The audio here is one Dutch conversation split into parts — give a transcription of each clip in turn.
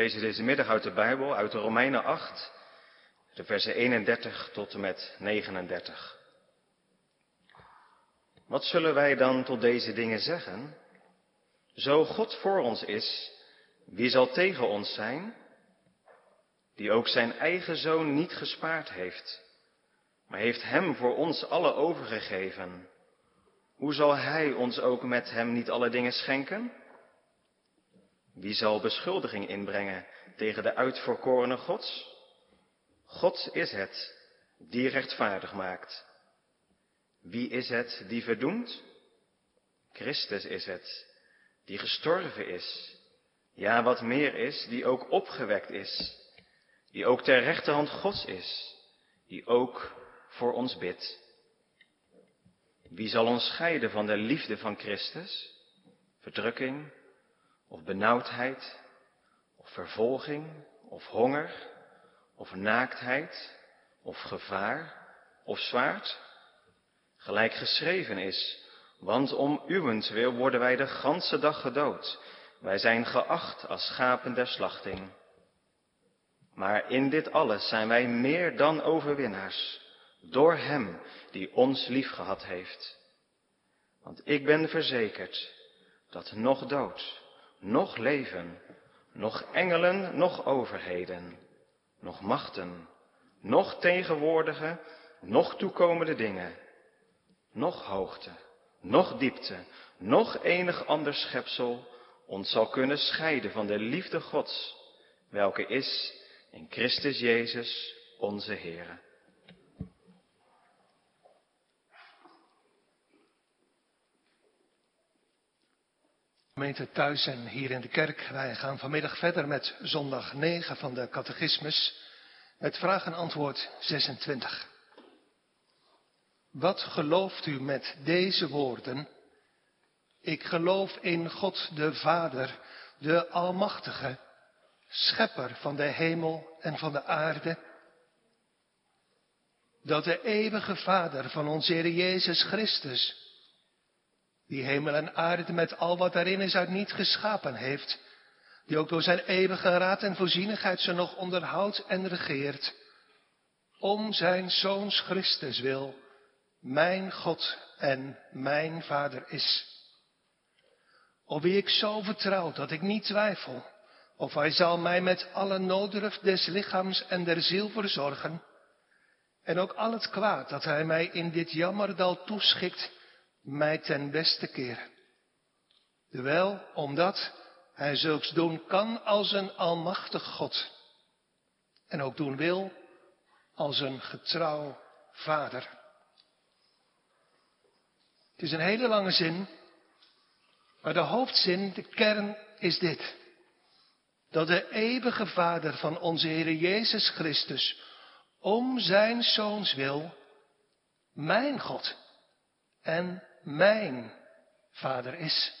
lezen deze middag uit de Bijbel, uit de Romeinen 8, de versen 31 tot en met 39. Wat zullen wij dan tot deze dingen zeggen? Zo God voor ons is, wie zal tegen ons zijn? Die ook zijn eigen zoon niet gespaard heeft, maar heeft hem voor ons alle overgegeven. Hoe zal hij ons ook met hem niet alle dingen schenken? Wie zal beschuldiging inbrengen tegen de uitverkorene Gods? God is het die rechtvaardig maakt. Wie is het die verdoemt? Christus is het die gestorven is. Ja, wat meer is, die ook opgewekt is. Die ook ter rechterhand Gods is. Die ook voor ons bidt. Wie zal ons scheiden van de liefde van Christus? Verdrukking, of benauwdheid, of vervolging, of honger, of naaktheid, of gevaar, of zwaard? Gelijk geschreven is, want om uwentwil worden wij de ganse dag gedood. Wij zijn geacht als schapen der slachting. Maar in dit alles zijn wij meer dan overwinnaars, door Hem die ons liefgehad heeft. Want ik ben verzekerd dat nog dood, nog leven, nog engelen, nog overheden, nog machten, nog tegenwoordige, nog toekomende dingen, nog hoogte, nog diepte, nog enig ander schepsel ons zal kunnen scheiden van de liefde Gods, welke is in Christus Jezus onze Heere. Gemeente thuis en hier in de kerk. Wij gaan vanmiddag verder met zondag 9 van de catechismus met vraag en antwoord 26. Wat gelooft u met deze woorden? Ik geloof in God de Vader, de Almachtige, Schepper van de hemel en van de aarde. Dat de eeuwige Vader van onze Heer Jezus Christus, die hemel en aarde met al wat daarin is uit niet geschapen heeft, die ook door zijn eeuwige raad en voorzienigheid ze nog onderhoudt en regeert, om zijn Zoons Christus wil, mijn God en mijn Vader is. Op wie ik zo vertrouw dat ik niet twijfel, of hij zal mij met alle noodruf des lichaams en der ziel verzorgen, en ook al het kwaad dat hij mij in dit jammerdal toeschikt, mij ten beste keren. Terwijl, omdat hij zulks doen kan als een almachtig God. En ook doen wil als een getrouw vader. Het is een hele lange zin, maar de hoofdzin, de kern is dit. Dat de eeuwige Vader van onze Heer Jezus Christus om zijn Zoons wil, mijn God en mijn Vader is.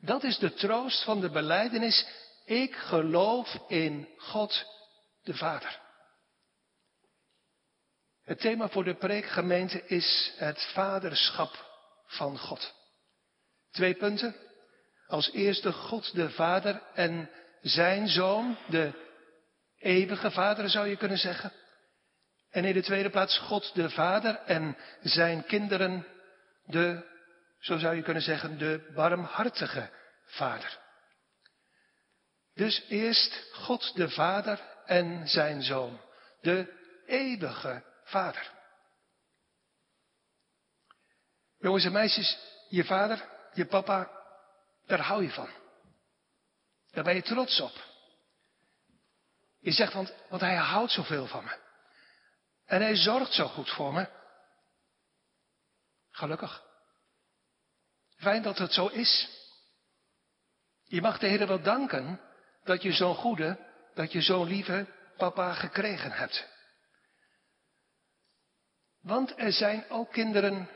Dat is de troost van de beleidenis. Ik geloof in God de Vader. Het thema voor de preekgemeente is het vaderschap van God. Twee punten. Als eerste God de Vader en zijn Zoon, de eeuwige Vader zou je kunnen zeggen. En in de tweede plaats God de Vader en zijn kinderen, de, zo zou je kunnen zeggen, de barmhartige Vader. Dus eerst God de Vader en zijn Zoon, de eeuwige Vader. Jongens en meisjes, je vader, je papa, daar hou je van. Daar ben je trots op. Je zegt, want, want hij houdt zoveel van me. En hij zorgt zo goed voor me. Gelukkig. Fijn dat het zo is. Je mag de Heer wel danken dat je zo'n goede, dat je zo'n lieve papa gekregen hebt. Want er zijn ook kinderen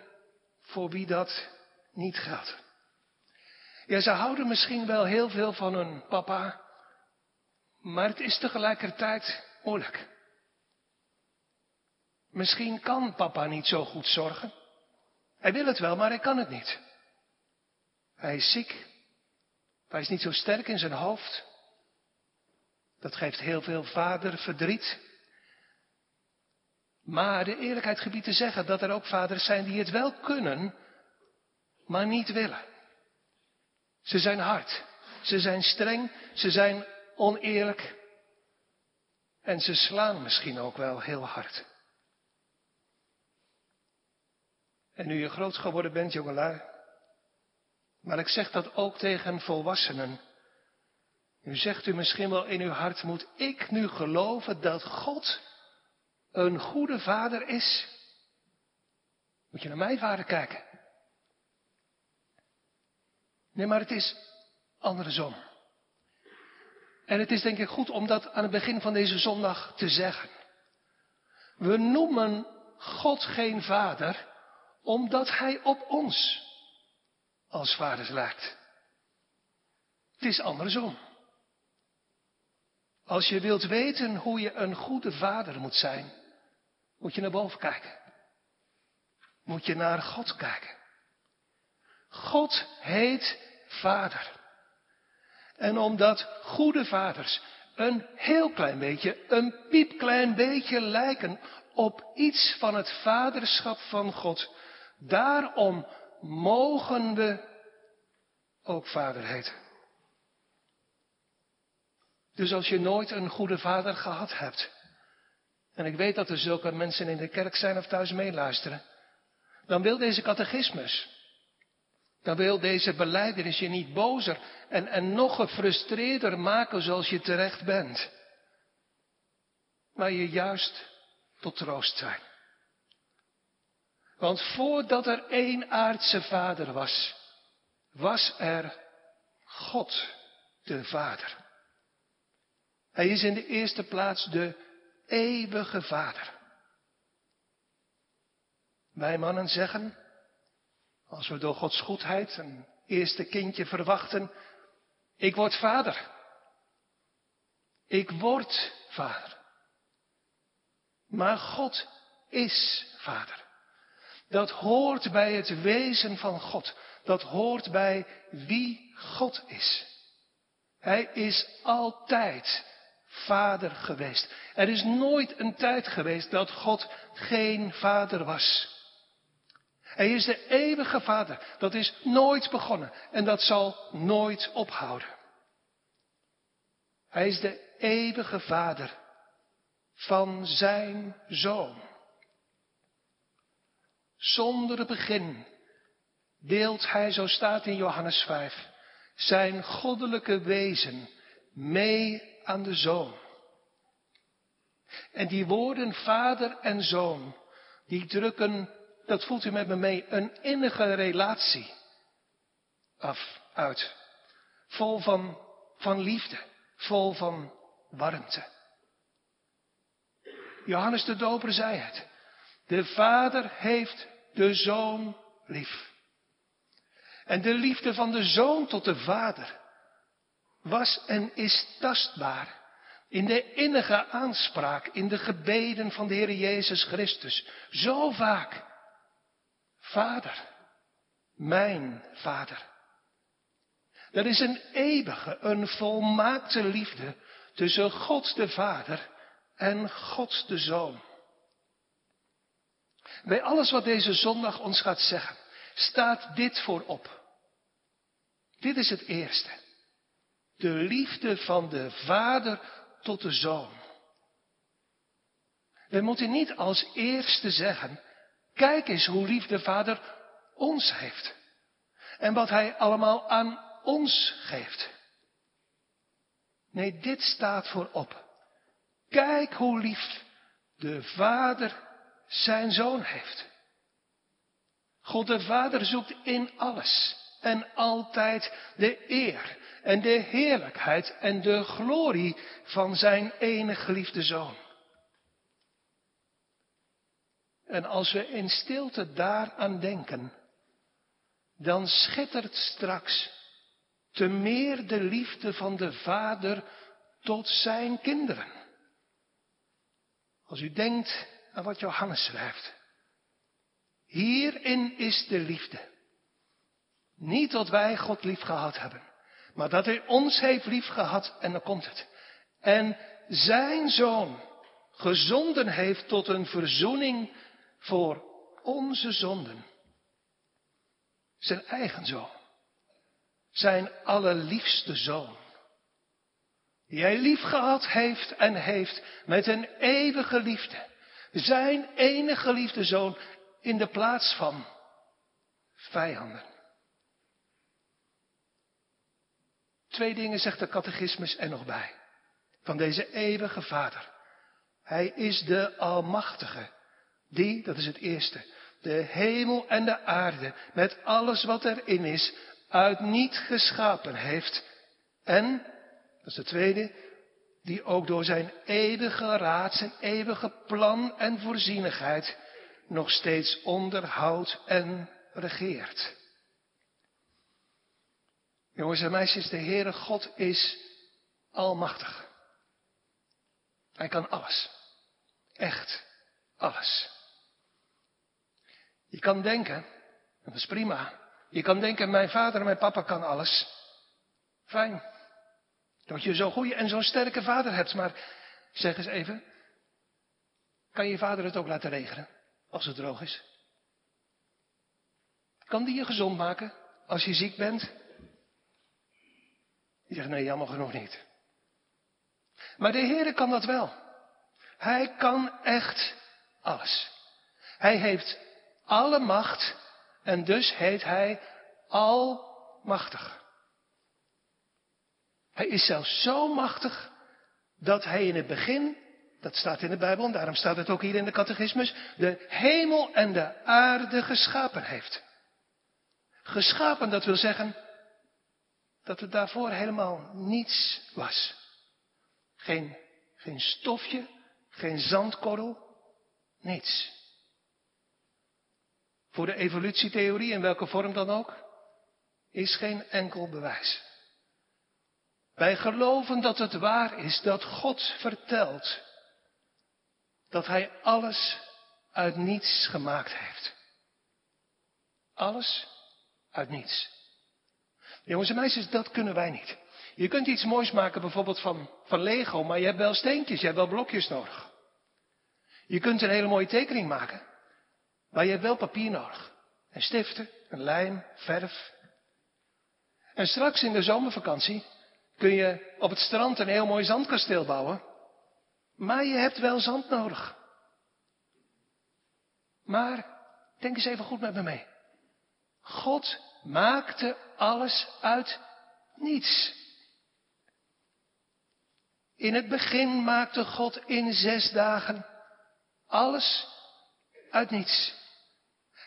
voor wie dat niet geldt. Ja, ze houden misschien wel heel veel van hun papa, maar het is tegelijkertijd moeilijk. Misschien kan papa niet zo goed zorgen. Hij wil het wel, maar hij kan het niet. Hij is ziek. Hij is niet zo sterk in zijn hoofd. Dat geeft heel veel vader verdriet. Maar de eerlijkheid gebiedt te zeggen dat er ook vaders zijn die het wel kunnen, maar niet willen. Ze zijn hard, ze zijn streng, ze zijn oneerlijk en ze slaan misschien ook wel heel hard. En nu je groot geworden bent, jongelui, maar ik zeg dat ook tegen volwassenen. Nu zegt u misschien wel in uw hart, moet ik nu geloven dat God een goede vader is? Moet je naar mijn vader kijken. Nee, maar het is andersom. En het is denk ik goed om dat aan het begin van deze zondag te zeggen. We noemen God geen vader, omdat Hij op ons als vaders lijkt. Het is andersom. Als je wilt weten hoe je een goede vader moet zijn, moet je naar boven kijken. Moet je naar God kijken. God heet Vader. En omdat goede vaders een heel klein beetje, een piepklein beetje lijken op iets van het vaderschap van God, daarom mogen we ook vader heten. Dus als je nooit een goede vader gehad hebt, en ik weet dat er zulke mensen in de kerk zijn of thuis meeluisteren, dan wil deze catechismus, dan wil deze beleidenis je niet bozer en, en nog gefrustreerder maken zoals je terecht bent. Maar je juist tot troost zijn. Want voordat er één aardse vader was, was er God de Vader. Hij is in de eerste plaats de eeuwige Vader. Wij mannen zeggen, als we door Gods goedheid een eerste kindje verwachten, ik word vader. Ik word vader. Maar God is vader. Dat hoort bij het wezen van God. Dat hoort bij wie God is. Hij is altijd vader geweest. Er is nooit een tijd geweest dat God geen vader was. Hij is de eeuwige vader. Dat is nooit begonnen en dat zal nooit ophouden. Hij is de eeuwige vader van zijn zoon. Zonder begin deelt hij, zo staat in Johannes 5, zijn goddelijke wezen mee aan de zoon. En die woorden vader en zoon, die drukken, dat voelt u met me mee, een innige relatie af, uit. Vol van, van liefde, vol van warmte. Johannes de Doper zei het. De vader heeft de zoon lief. En de liefde van de zoon tot de vader was en is tastbaar in de innige aanspraak, in de gebeden van de Heer Jezus Christus. Zo vaak. Vader, mijn vader. Er is een eeuwige, een volmaakte liefde tussen God de Vader en God de Zoon. Bij alles wat deze zondag ons gaat zeggen, staat dit voorop. Dit is het eerste. De liefde van de vader tot de zoon. We moeten niet als eerste zeggen, kijk eens hoe lief de vader ons heeft. En wat hij allemaal aan ons geeft. Nee, dit staat voorop. Kijk hoe lief de vader zijn zoon heeft. God de Vader zoekt in alles en altijd de eer en de heerlijkheid en de glorie van zijn enige geliefde zoon. En als we in stilte daaraan denken, dan schittert straks te meer de liefde van de Vader tot zijn kinderen. Als u denkt aan wat Johannes schrijft. Hierin is de liefde. Niet dat wij God lief gehad hebben, maar dat hij ons heeft lief gehad en dan komt het. en zijn zoon gezonden heeft tot een verzoening voor onze zonden. Zijn eigen zoon. Zijn allerliefste zoon. Die hij lief gehad heeft en heeft met een eeuwige liefde. Zijn enige geliefde zoon in de plaats van vijanden. Twee dingen zegt de catechismus er nog bij. Van deze eeuwige Vader. Hij is de Almachtige. Die, dat is het eerste, de hemel en de aarde met alles wat erin is, uit niet geschapen heeft. En, dat is de tweede, die ook door zijn eeuwige raad, zijn eeuwige plan en voorzienigheid nog steeds onderhoudt en regeert. Jongens en meisjes, de Heere God is almachtig. Hij kan alles. Echt alles. Je kan denken, dat is prima. Je kan denken, mijn vader en mijn papa kan alles. Fijn. Dat je zo'n goede en zo'n sterke vader hebt. Maar zeg eens even, kan je vader het ook laten regenen als het droog is? Kan die je gezond maken als je ziek bent? Je zegt nee, jammer genoeg niet. Maar de Heere kan dat wel. Hij kan echt alles. Hij heeft alle macht en dus heet hij almachtig. Hij is zelfs zo machtig dat hij in het begin, dat staat in de Bijbel en daarom staat het ook hier in de catechismus, de hemel en de aarde geschapen heeft. Geschapen, dat wil zeggen dat er daarvoor helemaal niets was. Geen, geen stofje, geen zandkorrel, niets. Voor de evolutietheorie, in welke vorm dan ook, is geen enkel bewijs. Wij geloven dat het waar is dat God vertelt dat Hij alles uit niets gemaakt heeft. Alles uit niets. Jongens en meisjes, dat kunnen wij niet. Je kunt iets moois maken bijvoorbeeld van, van Lego, maar je hebt wel steentjes, je hebt wel blokjes nodig. Je kunt een hele mooie tekening maken, maar je hebt wel papier nodig. En stiften, een lijm, verf. En straks in de zomervakantie kun je op het strand een heel mooi zandkasteel bouwen. Maar je hebt wel zand nodig. Maar, denk eens even goed met me mee. God maakte alles uit niets. In het begin maakte God in zes dagen alles uit niets.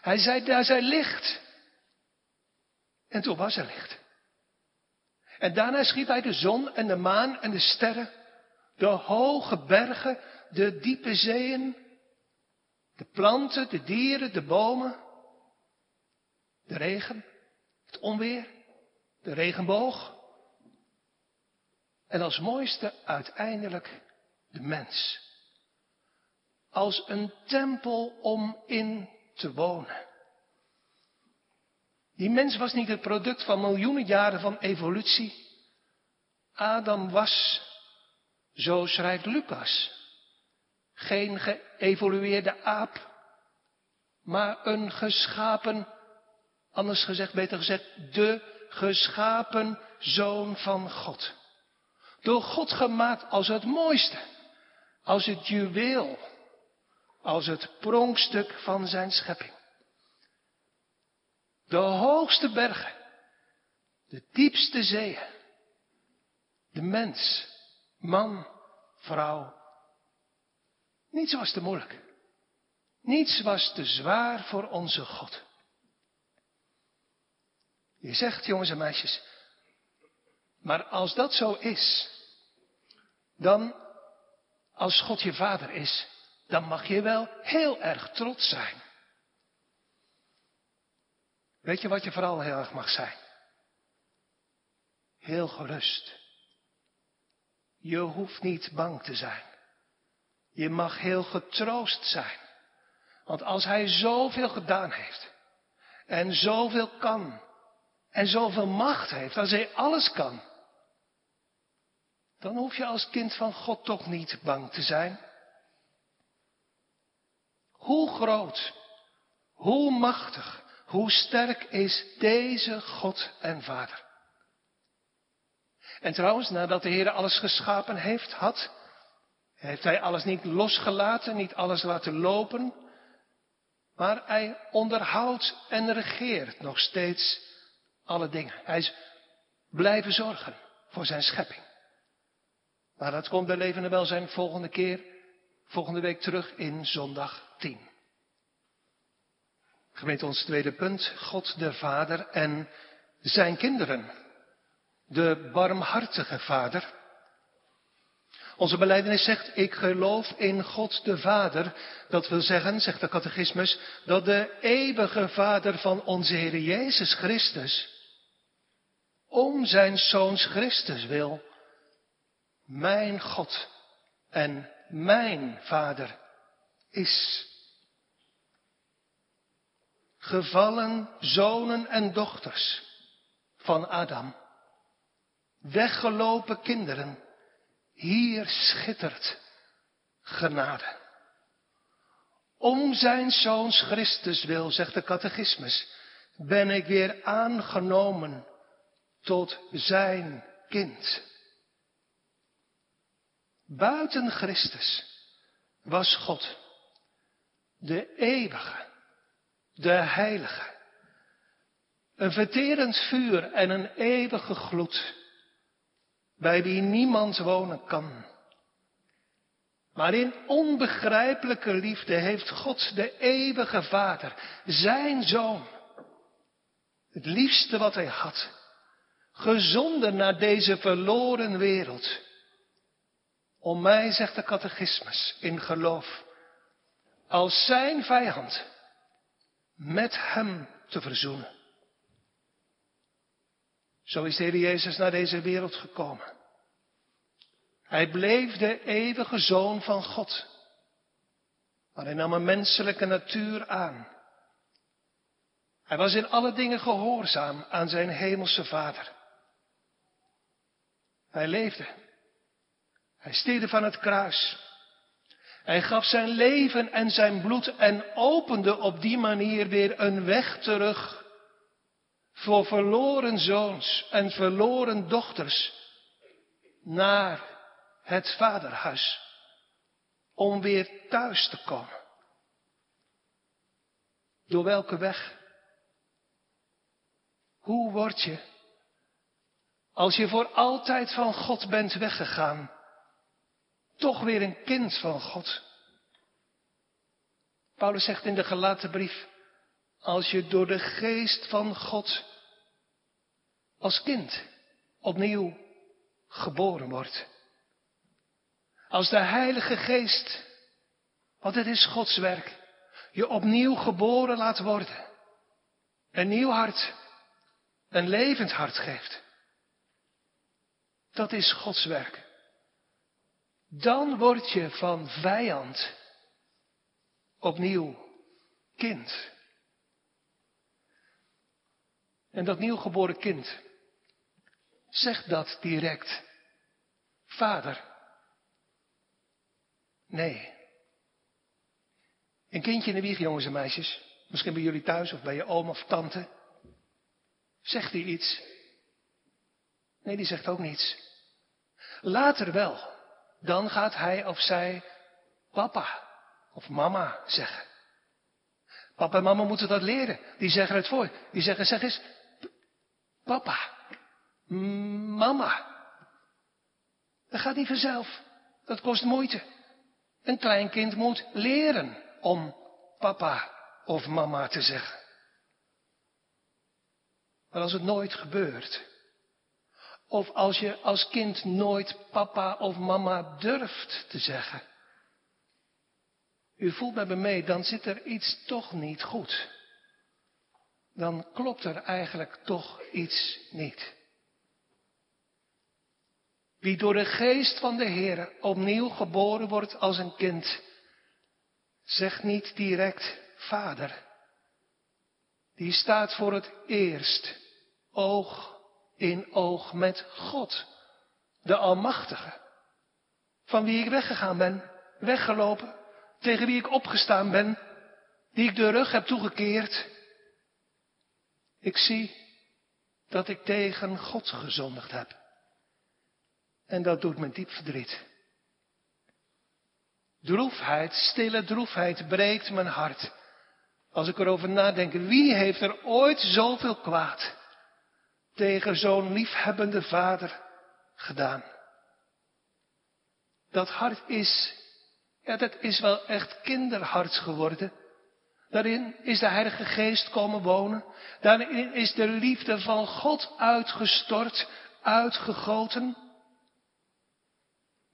Hij zei, daar zij licht. En toen was er licht. En daarna schiep hij de zon en de maan en de sterren, de hoge bergen, de diepe zeeën, de planten, de dieren, de bomen, de regen, het onweer, de regenboog. En als mooiste uiteindelijk de mens. Als een tempel om in te wonen. Die mens was niet het product van miljoenen jaren van evolutie. Adam was, zo schrijft Lucas, geen geëvolueerde aap, maar een geschapen, anders gezegd, beter gezegd, de geschapen zoon van God. Door God gemaakt als het mooiste, als het juweel, als het pronkstuk van zijn schepping. De hoogste bergen, de diepste zeeën, de mens, man, vrouw. Niets was te moeilijk. Niets was te zwaar voor onze God. Je zegt, jongens en meisjes, maar als dat zo is, dan, als God je vader is, dan mag je wel heel erg trots zijn. Weet je wat je vooral heel erg mag zijn? Heel gerust. Je hoeft niet bang te zijn. Je mag heel getroost zijn. Want als hij zoveel gedaan heeft, en zoveel kan, en zoveel macht heeft, als hij alles kan, dan hoef je als kind van God toch niet bang te zijn. Hoe groot, hoe machtig, hoe sterk is deze God en Vader. En trouwens, nadat de Heer alles geschapen heeft, had, heeft Hij alles niet losgelaten, niet alles laten lopen, maar Hij onderhoudt en regeert nog steeds alle dingen. Hij is blijven zorgen voor zijn schepping. Maar dat komt bij levende welzijn volgende keer, volgende week terug in zondag 10. Gemeente, ons tweede punt, God de Vader en zijn kinderen. De barmhartige Vader. Onze beleidenis zegt, ik geloof in God de Vader. Dat wil zeggen, zegt de catechismus, dat de eeuwige Vader van onze Heer Jezus Christus, om zijn Zoons Christus wil, mijn God en mijn Vader is. Gevallen zonen en dochters van Adam, weggelopen kinderen, hier schittert genade. Om zijn zoons Christus wil, zegt de catechismus, ben ik weer aangenomen tot zijn kind. Buiten Christus was God, de eeuwige, de heilige, een verterend vuur en een eeuwige gloed, bij wie niemand wonen kan. Maar in onbegrijpelijke liefde heeft God de eeuwige Vader, zijn Zoon, het liefste wat hij had, gezonden naar deze verloren wereld. Om mij, zegt de catechismus, in geloof, als zijn vijand met hem te verzoenen. Zo is de Heer Jezus naar deze wereld gekomen. Hij bleef de eeuwige zoon van God. Maar hij nam een menselijke natuur aan. Hij was in alle dingen gehoorzaam aan zijn hemelse vader. Hij leefde. Hij stierf van het kruis. Hij gaf zijn leven en zijn bloed en opende op die manier weer een weg terug voor verloren zoons en verloren dochters naar het vaderhuis om weer thuis te komen. Door welke weg? Hoe word je, als je voor altijd van God bent weggegaan, toch weer een kind van God? Paulus zegt in de gelaten brief, als je door de geest van God als kind opnieuw geboren wordt. Als de Heilige Geest, want het is Gods werk, je opnieuw geboren laat worden. Een nieuw hart, een levend hart geeft. Dat is Gods werk. Dan word je van vijand opnieuw kind. En dat nieuwgeboren kind zegt dat direct. Vader. Nee. Een kindje in de wieg, jongens en meisjes. Misschien bij jullie thuis of bij je oom of tante. Zegt hij iets? Nee, die zegt ook niets. Later wel. Dan gaat hij of zij papa of mama zeggen. Papa en mama moeten dat leren. Die zeggen het voor. Die zeggen, zeg eens, papa, mama. Dat gaat niet vanzelf. Dat kost moeite. Een klein kind moet leren om papa of mama te zeggen. Maar als het nooit gebeurt, of als je als kind nooit papa of mama durft te zeggen, u voelt met me mee, dan zit er iets toch niet goed. Dan klopt er eigenlijk toch iets niet. Wie door de geest van de Heer opnieuw geboren wordt als een kind, zegt niet direct vader. Die staat voor het eerst oog in oog met God de Almachtige, van wie ik weggegaan ben, weggelopen, tegen wie ik opgestaan ben, die ik de rug heb toegekeerd. Ik zie dat ik tegen God gezondigd heb. En dat doet me diep verdriet. Droefheid, stille droefheid breekt mijn hart. Als ik erover nadenk, wie heeft er ooit zoveel kwaad tegen zo'n liefhebbende vader gedaan? Dat hart is, ja, dat is wel echt kinderhart geworden. Daarin is de Heilige Geest komen wonen. Daarin is de liefde van God uitgestort, uitgegoten.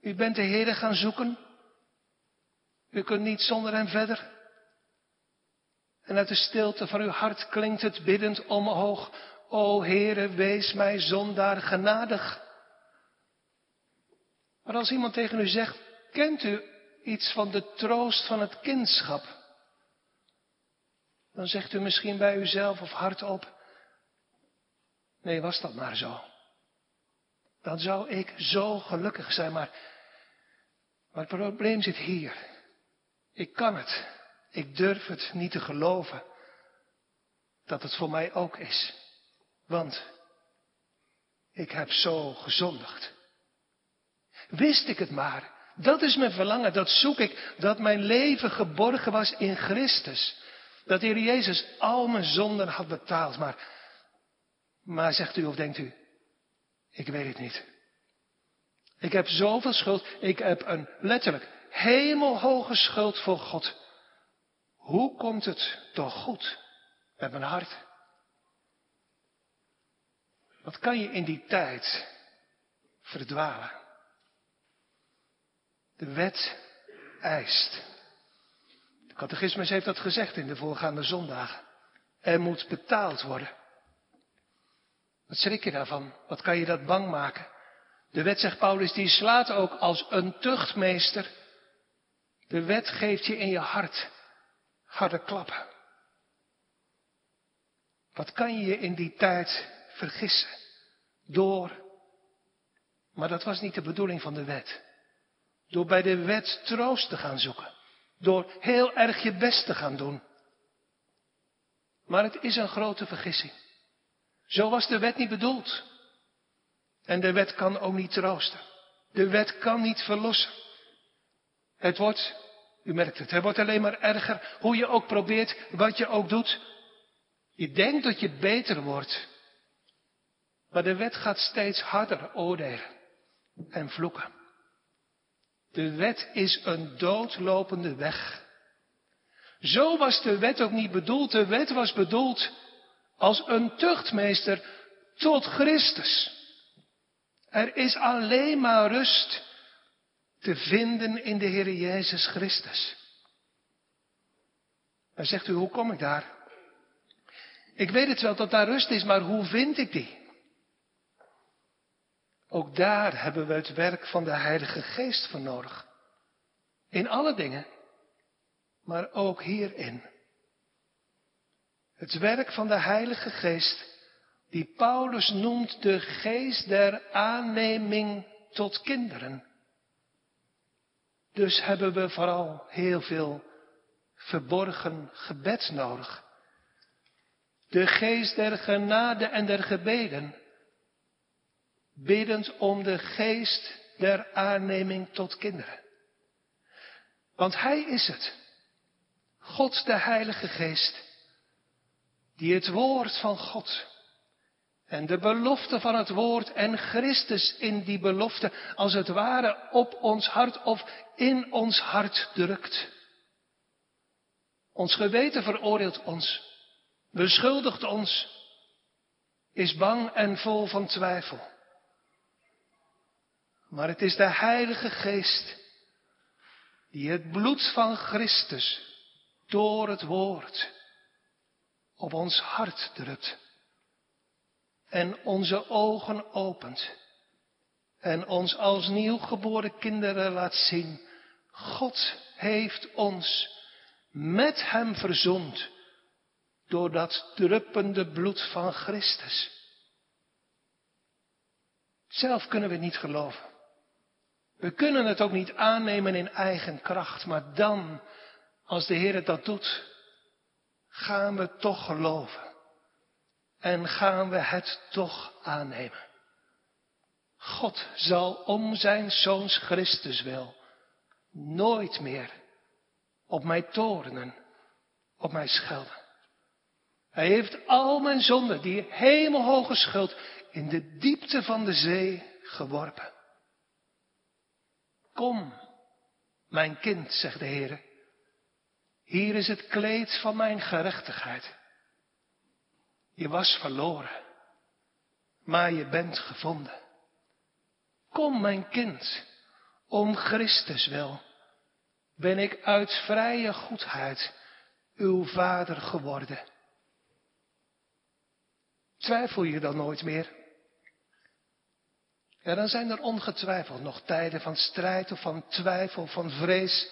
U bent de Heer gaan zoeken. U kunt niet zonder hem verder. En uit de stilte van uw hart klinkt het biddend omhoog. O Heere, wees mij zondaar genadig. Maar als iemand tegen u zegt, kent u iets van de troost van het kindschap? Dan zegt u misschien bij uzelf of hardop, nee, was dat maar zo. Dan zou ik zo gelukkig zijn, maar, maar het probleem zit hier. Ik kan het. Ik durf het niet te geloven dat het voor mij ook is. Want ik heb zo gezondigd. Wist ik het maar. Dat is mijn verlangen. Dat zoek ik. Dat mijn leven geborgen was in Christus. Dat de Heer Jezus al mijn zonden had betaald. Maar, maar zegt u of denkt u, ik weet het niet. Ik heb zoveel schuld. Ik heb een letterlijk hemelhoge schuld voor God. Hoe komt het toch goed met mijn hart? Wat kan je in die tijd verdwalen? De wet eist. De catechismus heeft dat gezegd in de voorgaande zondagen. Er moet betaald worden. Wat schrik je daarvan? Wat kan je dat bang maken? De wet, zegt Paulus, die slaat ook als een tuchtmeester. De wet geeft je in je hart harde klappen. Wat kan je in die tijd vergissen? Door, maar dat was niet de bedoeling van de wet. Door bij de wet troost te gaan zoeken. Door heel erg je best te gaan doen. Maar het is een grote vergissing. Zo was de wet niet bedoeld. En de wet kan ook niet troosten. De wet kan niet verlossen. Het wordt u merkt het, het wordt alleen maar erger. Hoe je ook probeert, wat je ook doet. Je denkt dat je beter wordt. Maar de wet gaat steeds harder oordelen en vloeken. De wet is een doodlopende weg. Zo was de wet ook niet bedoeld. De wet was bedoeld als een tuchtmeester tot Christus. Er is alleen maar rust te vinden in de Heer Jezus Christus. Dan zegt u, hoe kom ik daar? Ik weet het wel dat daar rust is, maar hoe vind ik die? Ook daar hebben we het werk van de Heilige Geest voor nodig. In alle dingen, maar ook hierin. Het werk van de Heilige Geest, die Paulus noemt de geest der aanneming tot kinderen. Dus hebben we vooral heel veel verborgen gebed nodig. De geest der genade en der gebeden. Biddend om de geest der aanneming tot kinderen. Want Hij is het. God de Heilige Geest. Die het woord van God en de belofte van het woord en Christus in die belofte als het ware op ons hart of in ons hart drukt. Ons geweten veroordeelt ons, beschuldigt ons, is bang en vol van twijfel. Maar het is de Heilige Geest die het bloed van Christus door het woord op ons hart drukt en onze ogen opent en ons als nieuwgeboren kinderen laat zien, God heeft ons met Hem verzoend door dat druppende bloed van Christus. Zelf kunnen we niet geloven. We kunnen het ook niet aannemen in eigen kracht, maar dan, als de Heer het dat doet, gaan we toch geloven. En gaan we het toch aannemen. God zal om zijn zoons Christus wil nooit meer op mij torenen, op mij schelden. Hij heeft al mijn zonden, die hemelhoge schuld, in de diepte van de zee geworpen. Kom, mijn kind, zegt de Heer. Hier is het kleed van mijn gerechtigheid. Je was verloren, maar je bent gevonden. Kom, mijn kind, om Christus wil, ben ik uit vrije goedheid uw vader geworden. Twijfel je dan nooit meer? Ja, dan zijn er ongetwijfeld nog tijden van strijd of van twijfel, van vrees.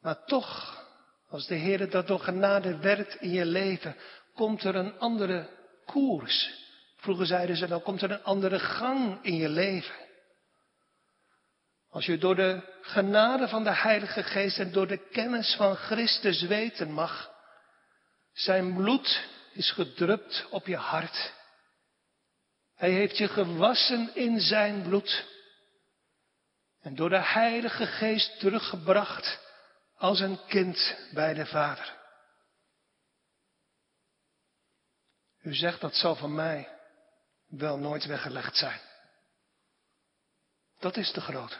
Maar toch, als de Heer dat door genade werkt in je leven, komt er een andere koers. Vroeger zeiden ze, dan komt er een andere gang in je leven. Als je door de genade van de Heilige Geest en door de kennis van Christus weten mag, zijn bloed is gedrupt op je hart. Hij heeft je gewassen in zijn bloed. En door de Heilige Geest teruggebracht als een kind bij de Vader. U zegt dat zal van mij wel nooit weggelegd zijn. Dat is de grote.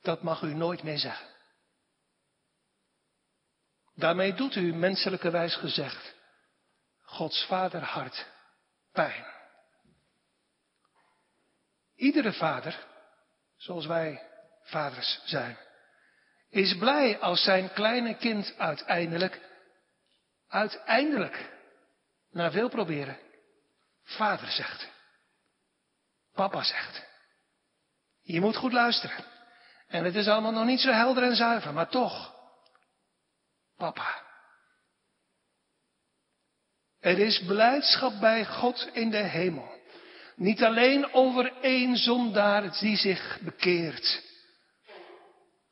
Dat mag u nooit meer zeggen. Daarmee doet u menselijke wijs gezegd Gods vaderhart pijn. Iedere vader, zoals wij vaders zijn, is blij als zijn kleine kind uiteindelijk, uiteindelijk, na veel proberen, vader zegt. Papa zegt. Je moet goed luisteren. En het is allemaal nog niet zo helder en zuiver, maar toch. Papa. Er is blijdschap bij God in de hemel. Niet alleen over één zondaar die zich bekeert,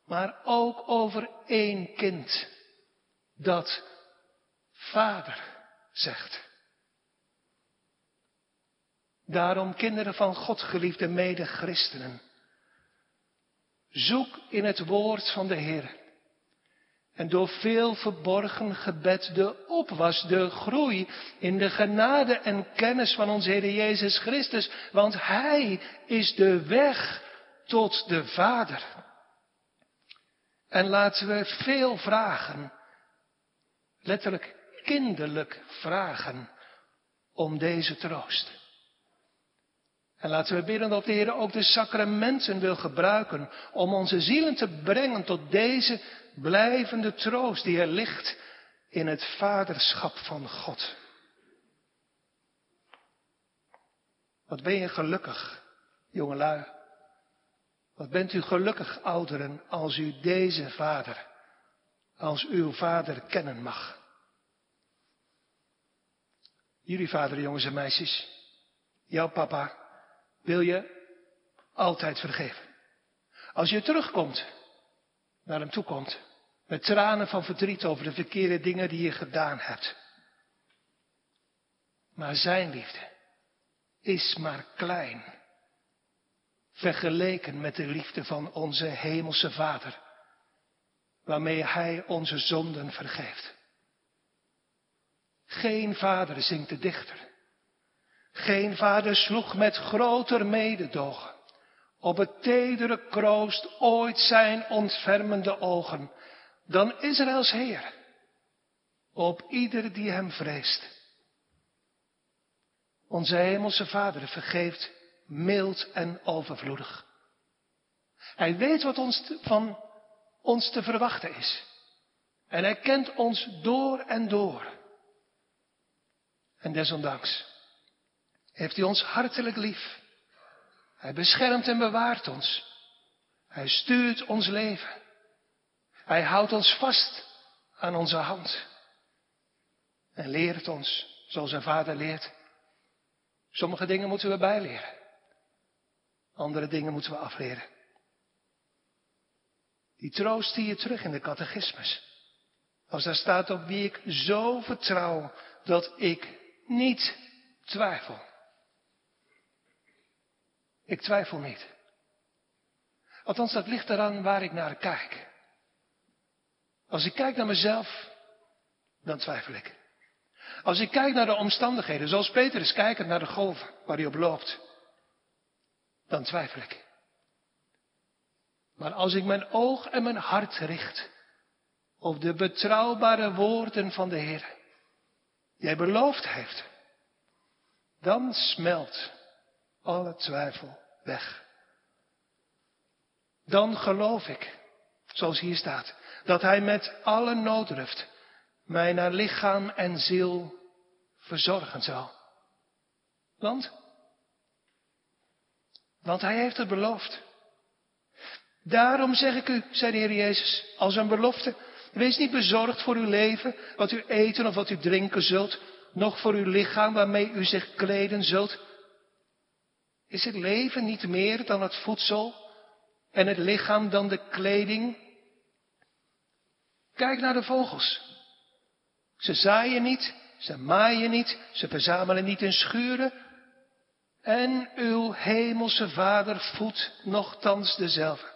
maar ook over één kind dat vader zegt. Daarom, kinderen van God, geliefde mede-christenen, zoek in het woord van de Heer en door veel verborgen gebed de opwas, de groei in de genade en kennis van onze Heer Jezus Christus. Want Hij is de weg tot de Vader. En laten we veel vragen, letterlijk kinderlijk vragen, om deze troost. En laten we bidden dat de Heer ook de sacramenten wil gebruiken om onze zielen te brengen tot deze blijvende troost die er ligt in het vaderschap van God. Wat ben je gelukkig, jongelui. Wat bent u gelukkig, ouderen, als u deze vader, als uw vader kennen mag. Jullie vader, jongens en meisjes, jouw papa, wil je altijd vergeven. Als je terugkomt naar hem toe komt. Met tranen van verdriet over de verkeerde dingen die je gedaan hebt. Maar zijn liefde is maar klein. Vergeleken met de liefde van onze hemelse Vader. Waarmee Hij onze zonden vergeeft. Geen vader, zingt de dichter. Geen vader sloeg met groter mededogen op het tedere kroost ooit zijn ontfermende ogen dan Israëls Heer op ieder die hem vreest. Onze hemelse Vader vergeeft mild en overvloedig. Hij weet wat ons van ons te verwachten is. En hij kent ons door en door. En desondanks heeft hij ons hartelijk lief. Hij beschermt en bewaart ons. Hij stuurt ons leven. Hij houdt ons vast aan onze hand. En leert ons, zoals een vader leert, Sommige dingen moeten we bijleren. Andere dingen moeten we afleren. Die troost zie je terug in de catechismus. Als daar staat op wie ik zo vertrouw dat ik niet twijfel. Ik twijfel niet. Althans, dat ligt eraan waar ik naar kijk. Als ik kijk naar mezelf, dan twijfel ik. Als ik kijk naar de omstandigheden, zoals Petrus kijkend naar de golven waar hij op loopt, dan twijfel ik. Maar als ik mijn oog en mijn hart richt op de betrouwbare woorden van de Heer, die Hij beloofd heeft, dan smelt alle twijfel weg. Dan geloof ik, zoals hier staat, dat Hij met alle noodruft mij naar lichaam en ziel verzorgen zal. Want? Want Hij heeft het beloofd. Daarom zeg ik u, zei de Heer Jezus, als een belofte, wees niet bezorgd voor uw leven, wat u eten of wat u drinken zult, nog voor uw lichaam waarmee u zich kleden zult. Is het leven niet meer dan het voedsel en het lichaam dan de kleding? Kijk naar de vogels. Ze zaaien niet, ze maaien niet, ze verzamelen niet in schuren. En uw hemelse vader voedt nogthans dezelfde.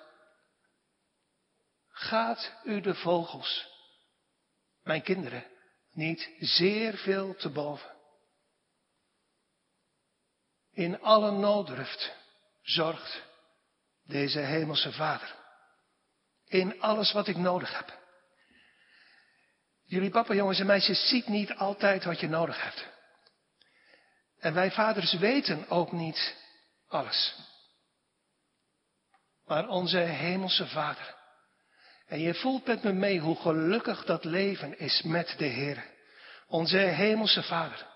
Gaat u de vogels, mijn kinderen, niet zeer veel te boven? In alle nooddruft zorgt deze hemelse vader. In alles wat ik nodig heb. Jullie papa, jongens en meisjes, ziet niet altijd wat je nodig hebt. En wij vaders weten ook niet alles. Maar onze hemelse vader. En je voelt met me mee hoe gelukkig dat leven is met de Heer. Onze hemelse vader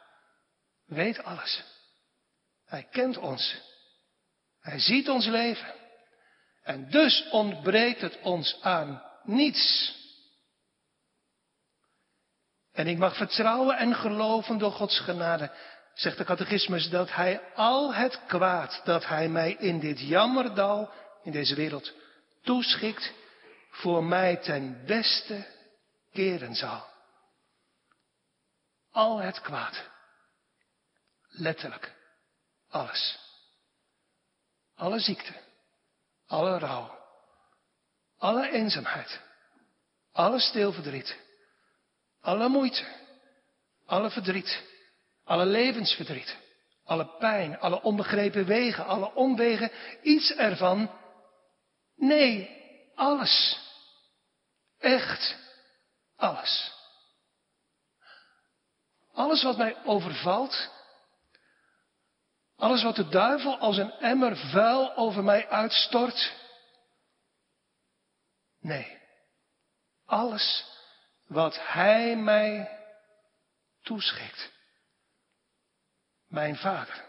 weet alles. Hij kent ons. Hij ziet ons leven. En dus ontbreekt het ons aan niets. En ik mag vertrouwen en geloven door Gods genade, zegt de catechismus, dat Hij al het kwaad dat Hij mij in dit jammerdal, in deze wereld, toeschikt, voor mij ten beste keren zal. Al het kwaad. Letterlijk. Alles. Alle ziekte. Alle rouw. Alle eenzaamheid. Alle stilverdriet alle moeite, alle verdriet, alle levensverdriet, alle pijn, alle onbegrepen wegen, alle omwegen, iets ervan. Nee, alles. Echt alles. Alles wat mij overvalt, alles wat de duivel als een emmer vuil over mij uitstort. Nee, alles wat Hij mij toeschikt. Mijn Vader.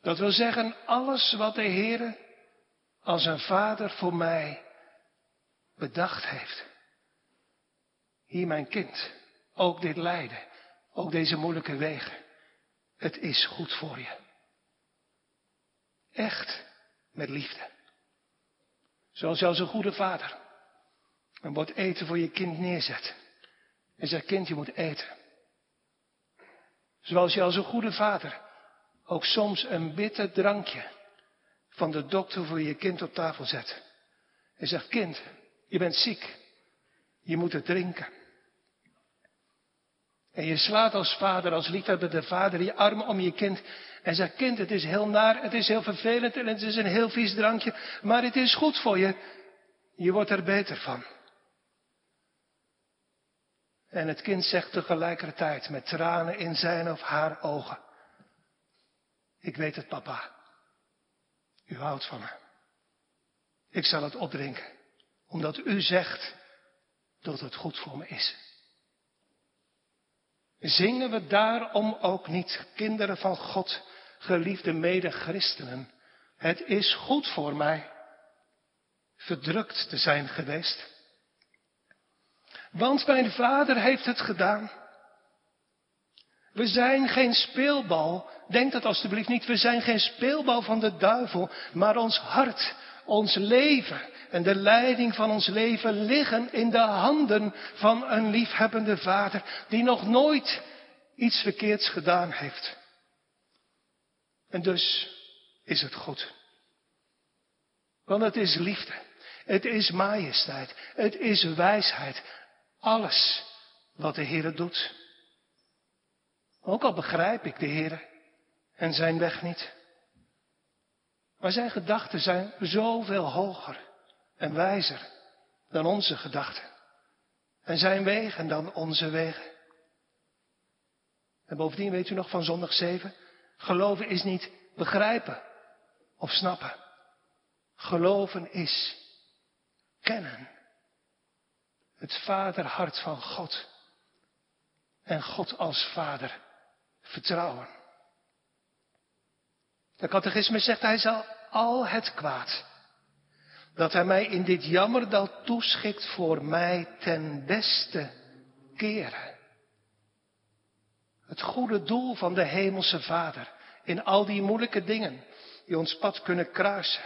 Dat wil zeggen, alles wat de Heer als een Vader voor mij bedacht heeft. Hier mijn kind, ook dit lijden, ook deze moeilijke wegen. Het is goed voor je. Echt met liefde. Zoals jouw zo'n goede vader een bord eten voor je kind neerzet. En zegt, kind, je moet eten. Zoals je als een goede vader ook soms een bitter drankje van de dokter voor je kind op tafel zet. En zegt, kind, je bent ziek. Je moet het drinken. En je slaat als vader, als liefhebber vader, je arm om je kind. En zegt, kind, het is heel naar, het is heel vervelend en het is een heel vies drankje. Maar het is goed voor je. Je wordt er beter van. En het kind zegt tegelijkertijd met tranen in zijn of haar ogen. Ik weet het, papa. U houdt van me. Ik zal het opdrinken, omdat u zegt dat het goed voor me is. Zingen we daarom ook niet, kinderen van God, geliefde mede-christenen, het is goed voor mij verdrukt te zijn geweest want mijn vader heeft het gedaan. We zijn geen speelbal. Denk dat alstublieft niet. We zijn geen speelbal van de duivel. Maar ons hart, ons leven en de leiding van ons leven liggen in de handen van een liefhebbende vader. Die nog nooit iets verkeerds gedaan heeft. En dus is het goed. Want het is liefde. Het is majesteit. Het is wijsheid. Alles wat de Heer doet. Ook al begrijp ik de Heer en zijn weg niet. Maar zijn gedachten zijn zoveel hoger en wijzer dan onze gedachten. En zijn wegen dan onze wegen. En bovendien weet u nog van zondag 7? Geloven is niet begrijpen of snappen. Geloven is kennen. Het vaderhart van God. En God als vader vertrouwen. De catechisme zegt, hij zal al het kwaad dat hij mij in dit jammerdal toeschikt voor mij ten beste keren. Het goede doel van de hemelse Vader in al die moeilijke dingen die ons pad kunnen kruisen,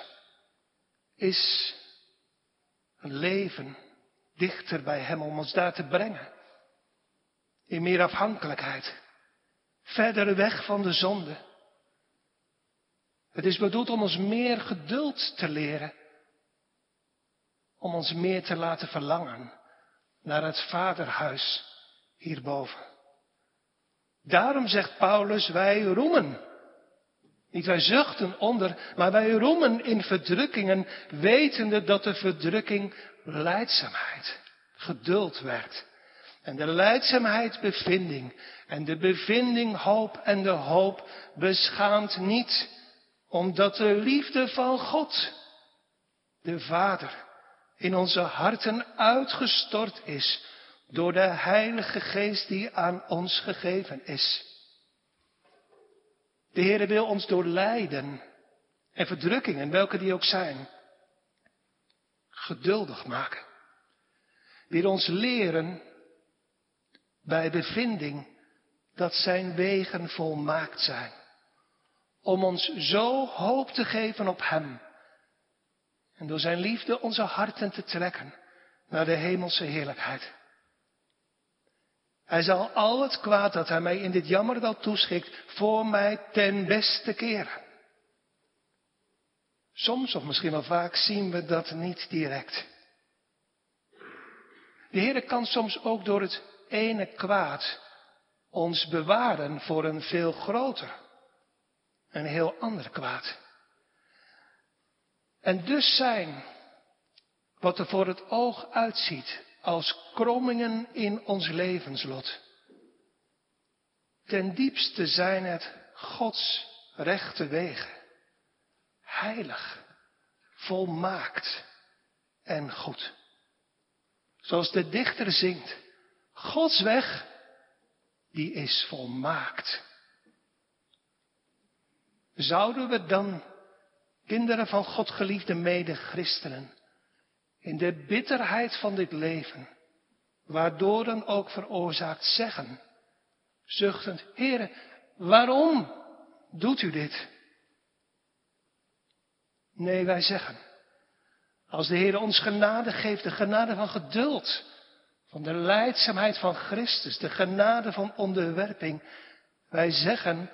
is een leven dichter bij Hem om ons daar te brengen. In meer afhankelijkheid. Verder weg van de zonde. Het is bedoeld om ons meer geduld te leren. Om ons meer te laten verlangen naar het vaderhuis hierboven. Daarom zegt Paulus, wij roemen. Niet wij zuchten onder, maar wij roemen in verdrukkingen, wetende dat de verdrukking leidzaamheid, geduld werkt. En de leidzaamheid bevinding. En de bevinding hoop. En de hoop beschaamt niet. Omdat de liefde van God, de Vader, in onze harten uitgestort is. Door de Heilige Geest die aan ons gegeven is. De Heer wil ons door lijden en verdrukkingen, welke die ook zijn, geduldig maken. Weer ons leren bij bevinding dat zijn wegen volmaakt zijn. Om ons zo hoop te geven op Hem. En door Zijn liefde onze harten te trekken naar de hemelse heerlijkheid. Hij zal al het kwaad dat Hij mij in dit jammerdal toeschikt voor mij ten beste keren. Soms, of misschien wel vaak, zien we dat niet direct. De Heer kan soms ook door het ene kwaad ons bewaren voor een veel groter, een heel ander kwaad. En dus zijn wat er voor het oog uitziet als krommingen in ons levenslot. Ten diepste zijn het Gods rechte wegen, heilig, volmaakt en goed. Zoals de dichter zingt, Gods weg, die is volmaakt. Zouden we dan, kinderen van God geliefde mede-christenen, in de bitterheid van dit leven, waardoor dan ook veroorzaakt zeggen, zuchtend, Heere, waarom doet u dit? Nee, wij zeggen, als de Heer ons genade geeft, de genade van geduld, van de leidzaamheid van Christus, de genade van onderwerping. Wij zeggen,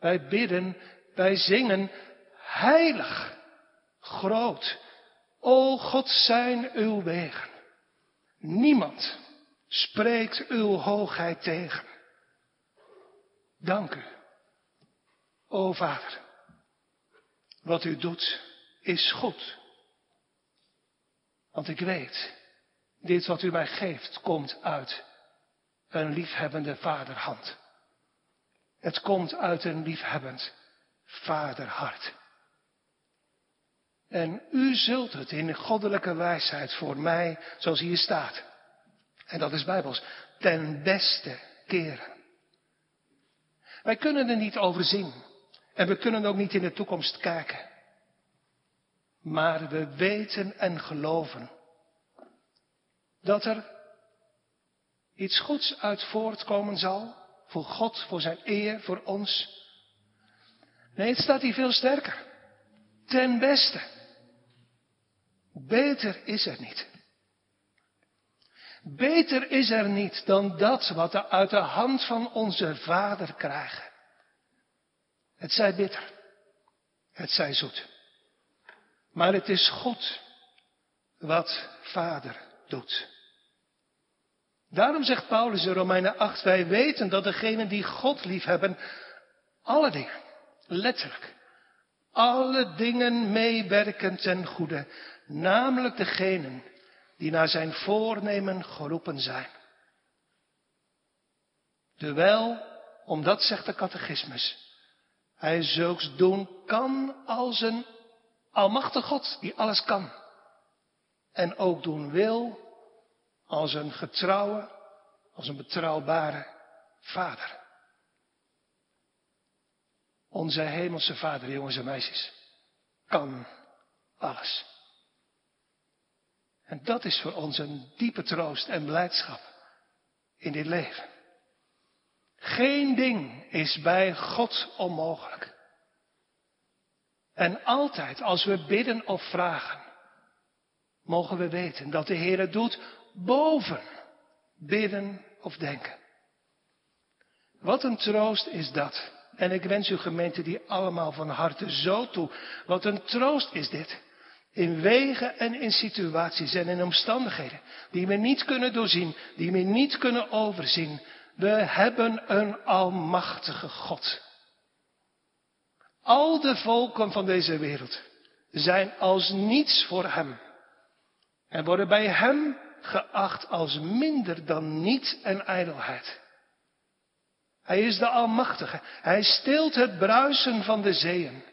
wij bidden, wij zingen, heilig, groot. O God zijn uw wegen. Niemand spreekt uw hoogheid tegen. Dank u, o Vader. Wat u doet is goed. Want ik weet dit wat u mij geeft komt uit een liefhebbende vaderhand. Het komt uit een liefhebbend vaderhart. En u zult het in goddelijke wijsheid voor mij, zoals hier staat, en dat is bijbels, ten beste keren. Wij kunnen er niet over zien. En we kunnen ook niet in de toekomst kijken. Maar we weten en geloven dat er iets goeds uit voortkomen zal Voor God, voor zijn eer, voor ons. Nee, het staat hier veel sterker. Ten beste. Beter is er niet. Beter is er niet dan dat wat we uit de hand van onze Vader krijgen. Het zij bitter, het zij zoet. Maar het is goed wat Vader doet. Daarom zegt Paulus in Romeinen 8, wij weten dat degenen die God liefhebben, alle dingen, letterlijk, alle dingen meewerken ten goede, namelijk degenen die naar zijn voornemen geroepen zijn. Terwijl, omdat zegt de catechismus, hij zulks doen kan als een almachtig God die alles kan. En ook doen wil als een getrouwe, als een betrouwbare vader. Onze hemelse vader, jongens en meisjes, kan alles. En dat is voor ons een diepe troost en blijdschap in dit leven. Geen ding is bij God onmogelijk. En altijd als we bidden of vragen, mogen we weten dat de Heer het doet boven bidden of denken. Wat een troost is dat. En ik wens uw gemeente die allemaal van harte zo toe. Wat een troost is dit. In wegen en in situaties en in omstandigheden die we niet kunnen doorzien, die we niet kunnen overzien. We hebben een almachtige God. Al de volken van deze wereld zijn als niets voor Hem. En worden bij Hem geacht als minder dan niet en ijdelheid. Hij is de Almachtige. Hij stilt het bruisen van de zeeën.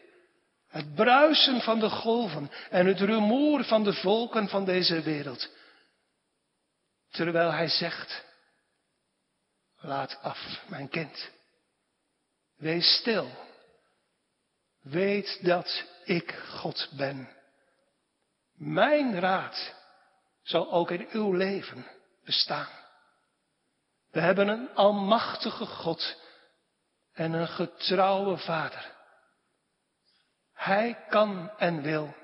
Het bruisen van de golven en het rumoer van de volken van deze wereld. Terwijl hij zegt, laat af, mijn kind. Wees stil. Weet dat ik God ben. Mijn raad zal ook in uw leven bestaan. We hebben een almachtige God en een getrouwe Vader. Hij kan en wil.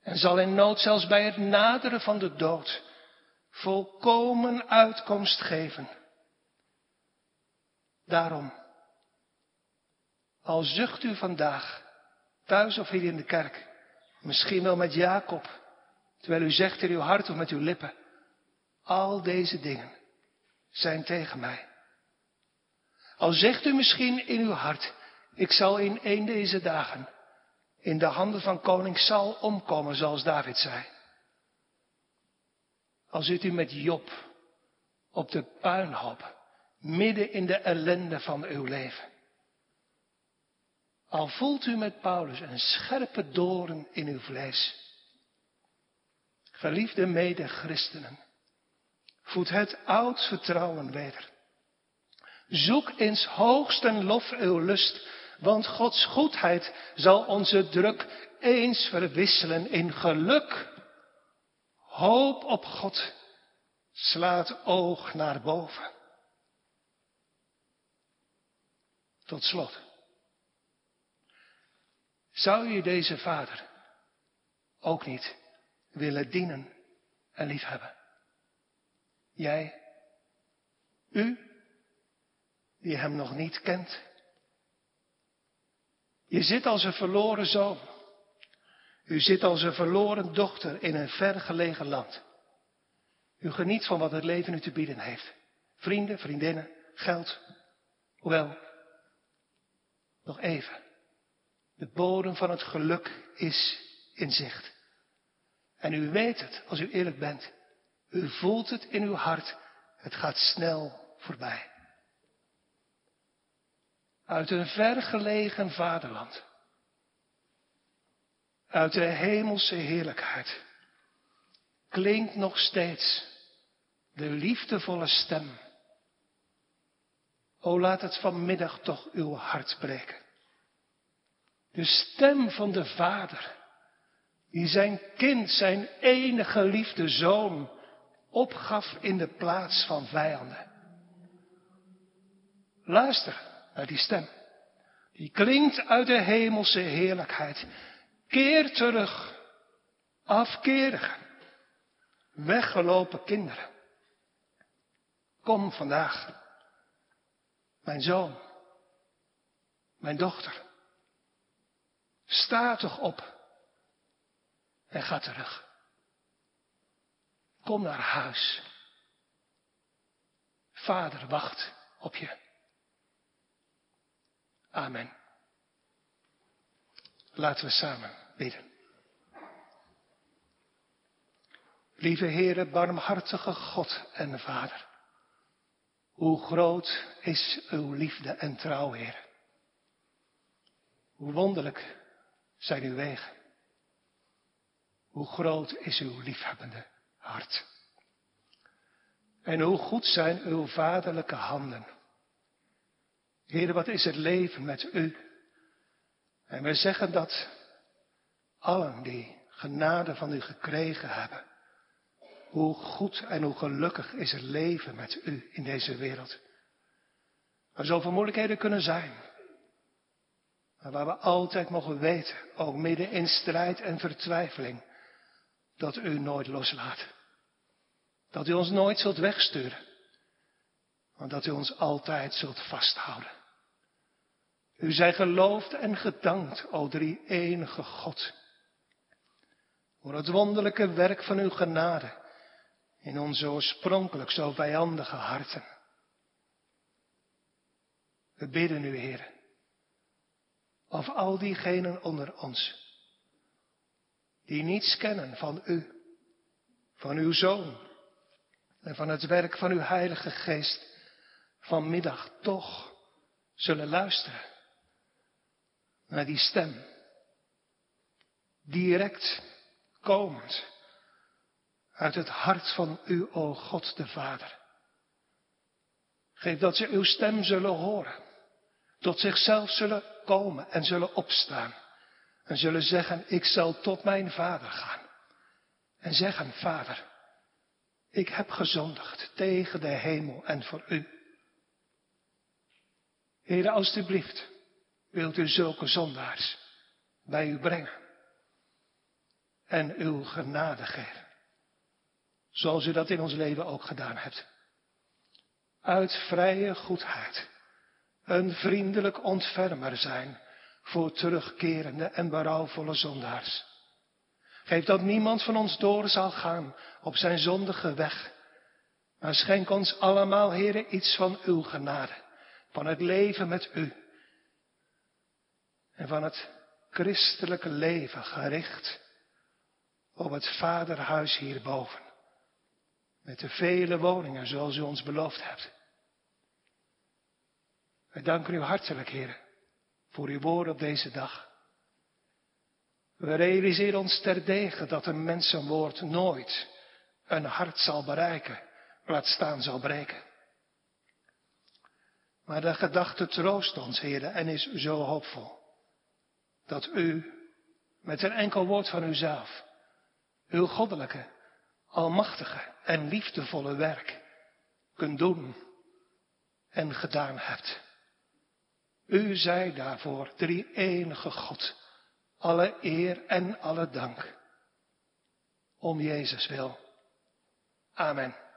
En zal in nood zelfs bij het naderen van de dood volkomen uitkomst geven. Daarom, al zucht u vandaag, thuis of hier in de kerk, misschien wel met Jacob, terwijl u zegt in uw hart of met uw lippen, al deze dingen zijn tegen mij. Al zegt u misschien in uw hart, ik zal in een deze dagen in de handen van koning Saul omkomen, zoals David zei. Al zit u met Job op de puinhoop, midden in de ellende van uw leven. Al voelt u met Paulus een scherpe doorn in uw vlees. Geliefde mede-christenen, voed het oud vertrouwen weder. Zoek eens hoogsten lof uw lust want Gods goedheid zal onze druk eens verwisselen in geluk. Hoop op God slaat oog naar boven. Tot slot. Zou je deze vader ook niet willen dienen en liefhebben? Jij, u, die hem nog niet kent, je zit als een verloren zoon. U zit als een verloren dochter in een vergelegen land. U geniet van wat het leven u te bieden heeft. Vrienden, vriendinnen, geld. Hoewel, nog even. De bodem van het geluk is in zicht. En u weet het, als u eerlijk bent. U voelt het in uw hart. Het gaat snel voorbij uit een vergelegen vaderland, uit de hemelse heerlijkheid, klinkt nog steeds de liefdevolle stem. O laat het vanmiddag toch uw hart breken. De stem van de Vader, die zijn kind, zijn enige liefde zoon, opgaf in de plaats van vijanden. Luister naar die stem. Die klinkt uit de hemelse heerlijkheid. Keer terug, afkerigen, weggelopen kinderen. Kom vandaag, mijn zoon, mijn dochter. Sta toch op en ga terug. Kom naar huis. Vader wacht op je. Amen. Laten we samen bidden. Lieve Heere, barmhartige God en Vader. Hoe groot is uw liefde en trouw, Heer. Hoe wonderlijk zijn uw wegen. Hoe groot is uw liefhebbende hart. En hoe goed zijn uw vaderlijke handen. Heer, wat is het leven met u? En we zeggen dat allen die genade van u gekregen hebben, hoe goed en hoe gelukkig is het leven met u in deze wereld. Waar zoveel moeilijkheden kunnen zijn. Maar waar we altijd mogen weten, ook midden in strijd en vertwijfeling, dat u nooit loslaat. Dat u ons nooit zult wegsturen. Maar dat u ons altijd zult vasthouden. U zij geloofd en gedankt, o drie enige God. Voor het wonderlijke werk van uw genade in onze oorspronkelijk zo vijandige harten. We bidden u, Heer, of al diegenen onder ons die niets kennen van u, van uw Zoon en van het werk van uw Heilige Geest, vanmiddag toch zullen luisteren naar die stem, direct komend uit het hart van u, o God de Vader. Geef dat ze uw stem zullen horen, tot zichzelf zullen komen en zullen opstaan en zullen zeggen, ik zal tot mijn Vader gaan en zeggen, Vader, ik heb gezondigd tegen de hemel en voor u. Heer, alstublieft, wilt u zulke zondaars bij u brengen en uw genade geven. Zoals u dat in ons leven ook gedaan hebt. Uit vrije goedheid. Een vriendelijk ontfermer zijn voor terugkerende en berouwvolle zondaars. Geef dat niemand van ons door zal gaan op zijn zondige weg. Maar schenk ons allemaal, heren, iets van uw genade. Van het leven met u. En van het christelijke leven gericht op het vaderhuis hierboven. Met de vele woningen zoals u ons beloofd hebt. Wij danken u hartelijk, Heer, voor uw woord op deze dag. We realiseren ons terdege dat een mensenwoord nooit een hart zal bereiken, laat staan zal breken. Maar de gedachte troost ons, Heer, en is zo hoopvol. Dat u met een enkel woord van uzelf, uw goddelijke, almachtige en liefdevolle werk kunt doen en gedaan hebt. U zij daarvoor drie enige God, alle eer en alle dank. Om Jezus wil. Amen.